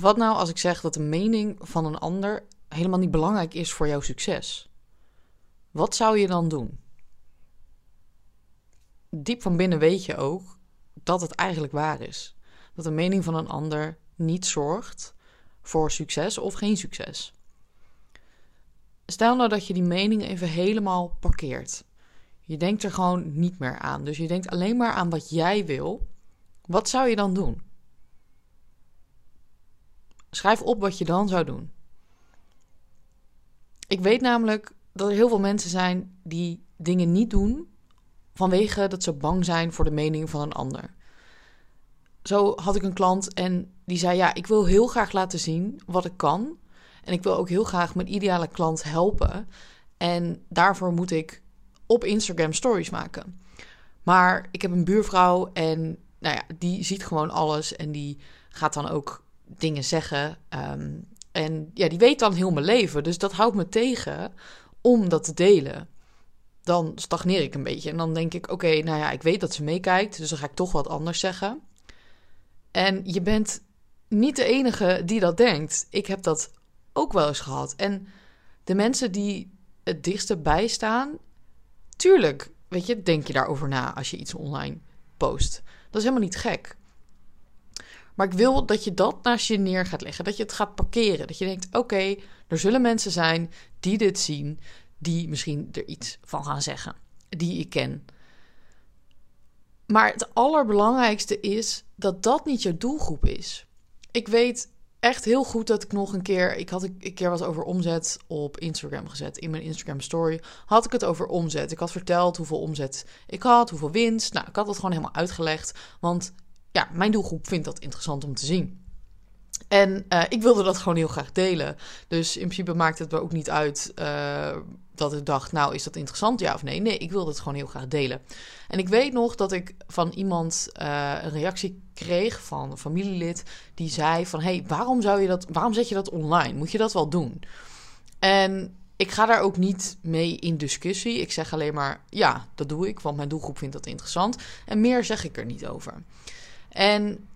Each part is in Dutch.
wat nou als ik zeg dat de mening van een ander helemaal niet belangrijk is voor jouw succes? Wat zou je dan doen? Diep van binnen weet je ook dat het eigenlijk waar is. Dat de mening van een ander niet zorgt voor succes of geen succes. Stel nou dat je die mening even helemaal parkeert. Je denkt er gewoon niet meer aan. Dus je denkt alleen maar aan wat jij wil. Wat zou je dan doen? Schrijf op wat je dan zou doen. Ik weet namelijk dat er heel veel mensen zijn die dingen niet doen vanwege dat ze bang zijn voor de mening van een ander. Zo had ik een klant en die zei: Ja, ik wil heel graag laten zien wat ik kan. En ik wil ook heel graag mijn ideale klant helpen. En daarvoor moet ik op Instagram stories maken. Maar ik heb een buurvrouw en nou ja, die ziet gewoon alles en die gaat dan ook dingen zeggen. Ehm, en ja, die weet dan heel mijn leven. Dus dat houdt me tegen om dat te delen. Dan stagneer ik een beetje. En dan denk ik: oké, nou ja, ik weet dat ze meekijkt. Dus dan ga ik toch wat anders zeggen. En je bent niet de enige die dat denkt. Ik heb dat ook wel eens gehad. En de mensen die het dichtste bijstaan, tuurlijk, weet je, denk je daarover na als je iets online post. Dat is helemaal niet gek. Maar ik wil dat je dat naast je neer gaat leggen. Dat je het gaat parkeren. Dat je denkt: oké, er zullen mensen zijn die dit zien. Die misschien er iets van gaan zeggen. Die ik ken. Maar het allerbelangrijkste is dat dat niet je doelgroep is. Ik weet echt heel goed dat ik nog een keer. Ik had een keer wat over omzet op Instagram gezet. In mijn Instagram story had ik het over omzet. Ik had verteld hoeveel omzet ik had, hoeveel winst. Nou, ik had het gewoon helemaal uitgelegd. Want ja, mijn doelgroep vindt dat interessant om te zien. En uh, ik wilde dat gewoon heel graag delen. Dus in principe maakt het me ook niet uit uh, dat ik dacht, nou is dat interessant, ja of nee? Nee, ik wilde het gewoon heel graag delen. En ik weet nog dat ik van iemand uh, een reactie kreeg van een familielid die zei van, hey, waarom zou je dat, waarom zet je dat online? Moet je dat wel doen? En ik ga daar ook niet mee in discussie. Ik zeg alleen maar, ja, dat doe ik, want mijn doelgroep vindt dat interessant. En meer zeg ik er niet over. En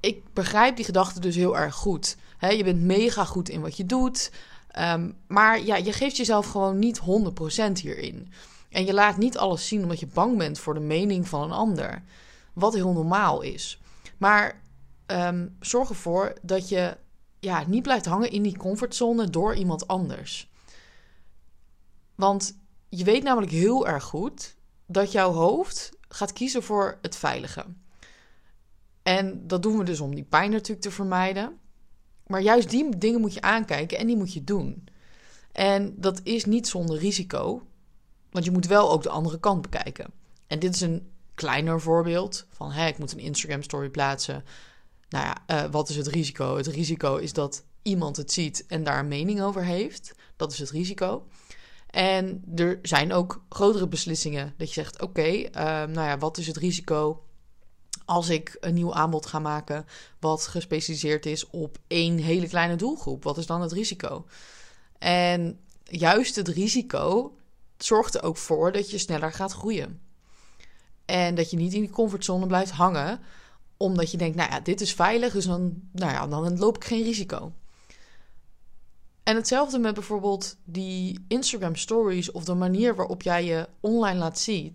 ik begrijp die gedachte dus heel erg goed. Je bent mega goed in wat je doet. Um, maar ja, je geeft jezelf gewoon niet 100% hierin. En je laat niet alles zien omdat je bang bent voor de mening van een ander. Wat heel normaal is. Maar um, zorg ervoor dat je ja, niet blijft hangen in die comfortzone door iemand anders. Want je weet namelijk heel erg goed dat jouw hoofd gaat kiezen voor het veilige. En dat doen we dus om die pijn natuurlijk te vermijden. Maar juist die dingen moet je aankijken en die moet je doen. En dat is niet zonder risico, want je moet wel ook de andere kant bekijken. En dit is een kleiner voorbeeld van, hé, ik moet een Instagram story plaatsen. Nou ja, uh, wat is het risico? Het risico is dat iemand het ziet en daar een mening over heeft. Dat is het risico. En er zijn ook grotere beslissingen dat je zegt: oké, uh, nou ja, wat is het risico als ik een nieuw aanbod ga maken wat gespecialiseerd is op één hele kleine doelgroep? Wat is dan het risico? En juist het risico zorgt er ook voor dat je sneller gaat groeien. En dat je niet in die comfortzone blijft hangen, omdat je denkt, nou ja, dit is veilig, dus dan, nou ja, dan loop ik geen risico. En hetzelfde met bijvoorbeeld die Instagram stories of de manier waarop jij je online laat zien.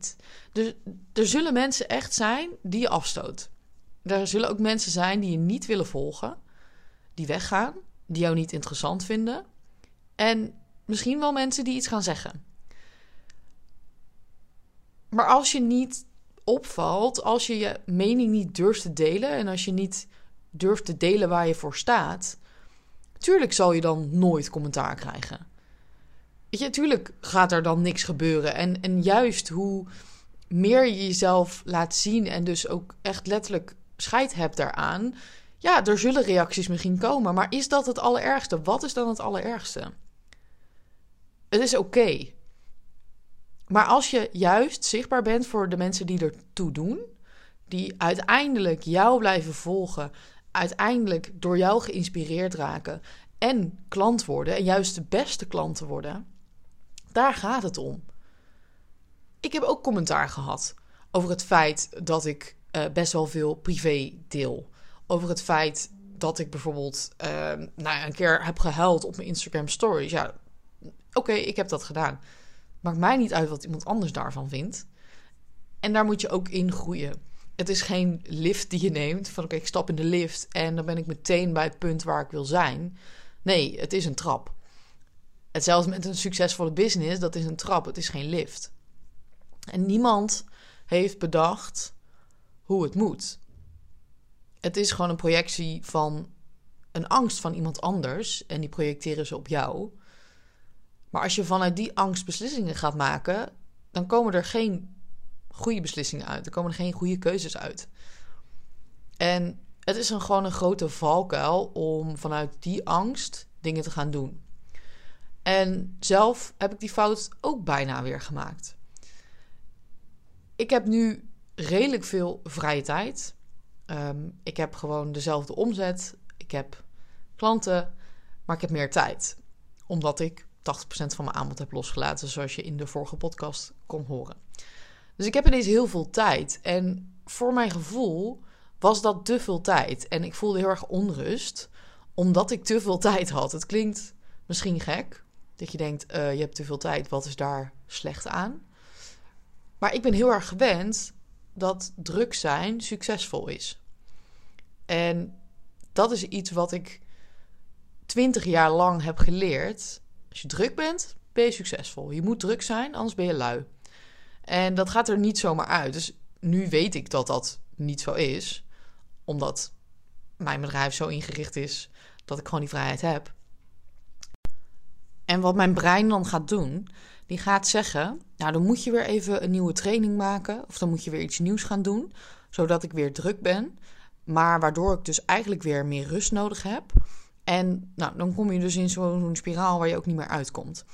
Dus er zullen mensen echt zijn die je afstoot. Er zullen ook mensen zijn die je niet willen volgen, die weggaan, die jou niet interessant vinden. En misschien wel mensen die iets gaan zeggen. Maar als je niet opvalt, als je je mening niet durft te delen en als je niet durft te delen waar je voor staat, tuurlijk zal je dan nooit commentaar krijgen. Weet je, tuurlijk gaat er dan niks gebeuren. En, en juist hoe meer je jezelf laat zien en dus ook echt letterlijk scheid hebt daaraan. Ja, er zullen reacties misschien komen, maar is dat het allerergste? Wat is dan het allerergste? Het is oké. Maar als je juist zichtbaar bent voor de mensen die ertoe doen, die uiteindelijk jou blijven volgen, uiteindelijk door jou geïnspireerd raken en klant worden, en juist de beste klanten worden, daar gaat het om. Ik heb ook commentaar gehad over het feit dat ik uh, best wel veel privé deel. Over het feit dat ik bijvoorbeeld uh, nou ja, een keer heb gehuild op mijn Instagram stories. Ja, oké, ik heb dat gedaan. Maakt mij niet uit wat iemand anders daarvan vindt. En daar moet je ook in groeien. Het is geen lift die je neemt. Van oké, ik stap in de lift en dan ben ik meteen bij het punt waar ik wil zijn. Nee, het is een trap. Hetzelfde met een succesvolle business, dat is een trap, het is geen lift. En niemand heeft bedacht hoe het moet. Het is gewoon een projectie van een angst van iemand anders en die projecteren ze op jou. Maar als je vanuit die angst beslissingen gaat maken, dan komen er geen goede beslissingen uit. Er komen geen goede keuzes uit. En het is een, gewoon een grote valkuil om vanuit die angst dingen te gaan doen. En zelf heb ik die fout ook bijna weer gemaakt. Ik heb nu redelijk veel vrije tijd. Ehm, ik heb gewoon dezelfde omzet. Ik heb klanten, maar ik heb meer tijd. Omdat ik 80% van mijn aanbod heb losgelaten, zoals je in de vorige podcast kon horen. Dus ik heb ineens heel veel tijd. En voor mijn gevoel was dat te veel tijd. En ik voelde heel erg onrust, omdat ik te veel tijd had. Het klinkt misschien gek, dat je denkt, uh, je hebt te veel tijd, wat is daar slecht aan? Maar ik ben heel erg gewend dat druk zijn succesvol is. En dat is iets wat ik twintig jaar lang heb geleerd. Als je druk bent, ben je succesvol. Je moet druk zijn, anders ben je lui. En dat gaat er niet zomaar uit. Dus nu weet ik dat dat niet zo is, omdat mijn bedrijf zo ingericht is dat ik gewoon die vrijheid heb. En wat mijn brein dan gaat doen, die gaat zeggen: Nou, dan moet je weer even een nieuwe training maken. Of dan moet je weer iets nieuws gaan doen. Zodat ik weer druk ben. Maar waardoor ik dus eigenlijk weer meer rust nodig heb. En nou, dan kom je dus in zo'n spiraal waar je ook niet meer uitkomt.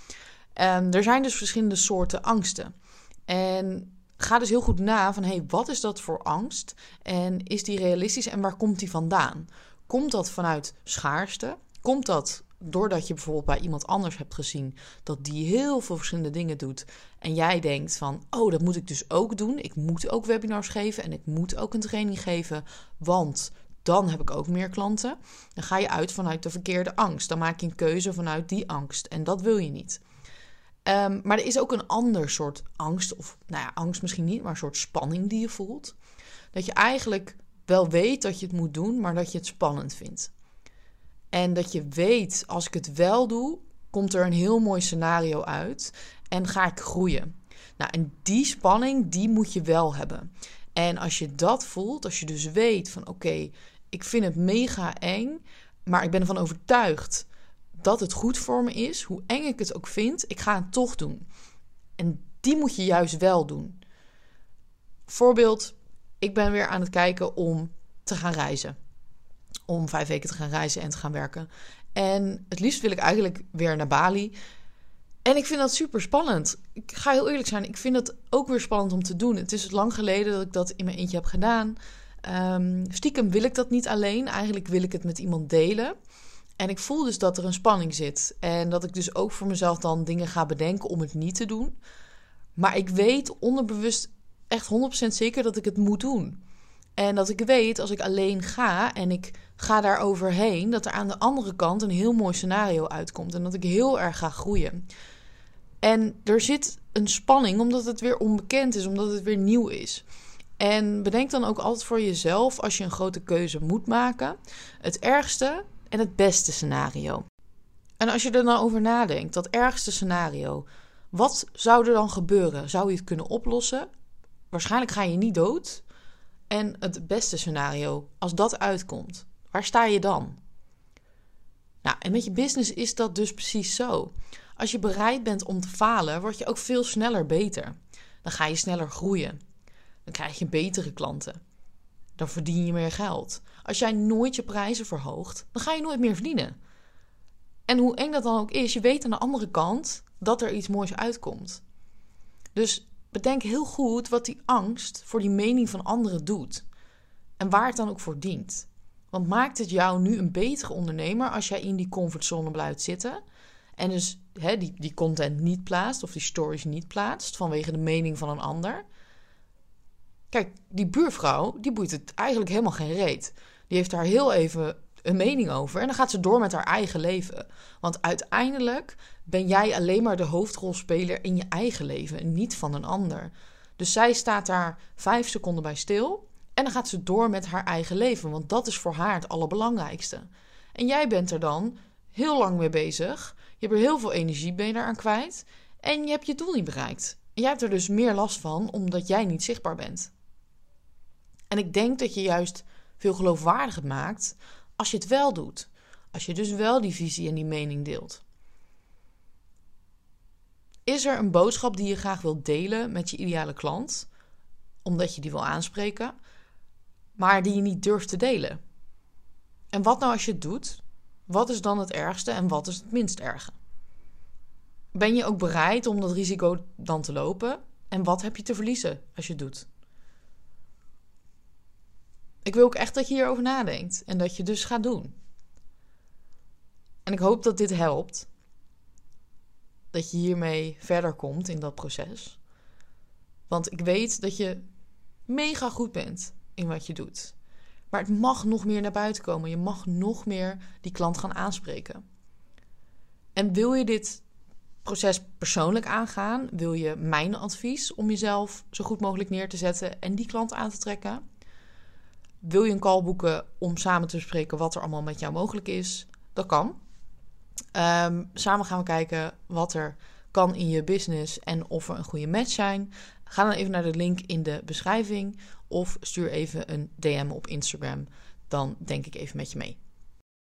En er zijn dus verschillende soorten angsten. En ga dus heel goed na van hey, wat is dat voor angst? En is die realistisch en waar komt die vandaan? Komt dat vanuit schaarste? Komt dat doordat je bijvoorbeeld bij iemand anders hebt gezien dat die heel veel verschillende dingen doet en jij denkt van, oh, dat moet ik dus ook doen. Ik moet ook webinars geven en ik moet ook een training geven, want dan heb ik ook meer klanten. Dan ga je uit vanuit de verkeerde angst. Dan maak je een keuze vanuit die angst en dat wil je niet. Ehm, maar er is ook een ander soort angst, of nou ja, angst misschien niet, maar een soort spanning die je voelt. Dat je eigenlijk wel weet dat je het moet doen, maar dat je het spannend vindt. En dat je weet, als ik het wel doe, komt er een heel mooi scenario uit en ga ik groeien. Nou, en die spanning, die moet je wel hebben. En als je dat voelt, als je dus weet van oké, ik vind het mega eng, maar ik ben ervan overtuigd dat het goed voor me is, hoe eng ik het ook vind, ik ga het toch doen. En die moet je juist wel doen. Voorbeeld, ik ben weer aan het kijken om te gaan reizen om vijf weken te gaan reizen en te gaan werken. En het liefst wil ik eigenlijk weer naar Bali. En ik vind dat super spannend. Ik ga heel eerlijk zijn, ik vind het ook weer spannend om te doen. Het is lang geleden dat ik dat in mijn eentje heb gedaan. Um, stiekem wil ik dat niet alleen. Eigenlijk wil ik het met iemand delen. En ik voel dus dat er een spanning zit. En dat ik dus ook voor mezelf dan dingen ga bedenken om het niet te doen. Maar ik weet onderbewust echt 100% zeker dat ik het moet doen. En dat ik weet als ik alleen ga en ik ga daar overheen, dat er aan de andere kant een heel mooi scenario uitkomt. En dat ik heel erg ga groeien. En er zit een spanning omdat het weer onbekend is, omdat het weer nieuw is. En bedenk dan ook altijd voor jezelf, als je een grote keuze moet maken, het ergste en het beste scenario. En als je er dan over nadenkt, dat ergste scenario, wat zou er dan gebeuren? Zou je het kunnen oplossen? Waarschijnlijk ga je niet dood. En het beste scenario, als dat uitkomt, Waar sta je dan? Nou, en met je business is dat dus precies zo. Als je bereid bent om te falen, word je ook veel sneller beter. Dan ga je sneller groeien. Dan krijg je betere klanten. Dan verdien je meer geld. Als jij nooit je prijzen verhoogt, dan ga je nooit meer verdienen. En hoe eng dat dan ook is, je weet aan de andere kant dat er iets moois uitkomt. Dus bedenk heel goed wat die angst voor die mening van anderen doet. En waar het dan ook voor dient. Want maakt het jou nu een betere ondernemer als jij in die comfortzone blijft zitten en dus die, die content niet plaatst of die stories niet plaatst vanwege de mening van een ander? Kijk, die buurvrouw, die boeit het eigenlijk helemaal geen reet. Die heeft daar heel even een mening over. En dan gaat ze door met haar eigen leven. Want uiteindelijk ben jij alleen maar de hoofdrolspeler in je eigen leven en niet van een ander. Dus zij staat daar vijf seconden bij stil. En dan gaat ze door met haar eigen leven. Want dat is voor haar het allerbelangrijkste. En jij bent er dan heel lang mee bezig. Je hebt er heel veel energie ben eraan kwijt. En je hebt je doel niet bereikt. En jij hebt er dus meer last van omdat jij niet zichtbaar bent. En ik denk dat je juist veel geloofwaardiger maakt als je het wel doet. Als je dus wel die visie en die mening deelt. Is er een boodschap die je graag wilt delen met je ideale klant, omdat je die wil aanspreken, maar die je niet durft te delen? En wat nou als je het doet? Wat is dan het ergste en wat is het minst erge? Ben je ook bereid om dat risico dan te lopen? En wat heb je te verliezen als je het doet? Ik wil ook echt dat je hierover nadenkt en dat je dus gaat doen. En ik hoop dat dit helpt. Dat je hiermee verder komt in dat proces. Want ik weet dat je mega goed bent in wat je doet. Maar het mag nog meer naar buiten komen. Je mag nog meer die klant gaan aanspreken. En wil je dit proces persoonlijk aangaan? Wil je mijn advies om jezelf zo goed mogelijk neer te zetten en die klant aan te trekken? Wil je een call boeken om samen te bespreken wat er allemaal met jou mogelijk is? Dat kan. Ehm, samen gaan we kijken wat er kan in je business en of er een goede match zijn. Ga dan even naar de link in de beschrijving of stuur even een DM op Instagram. Dan denk ik even met je mee.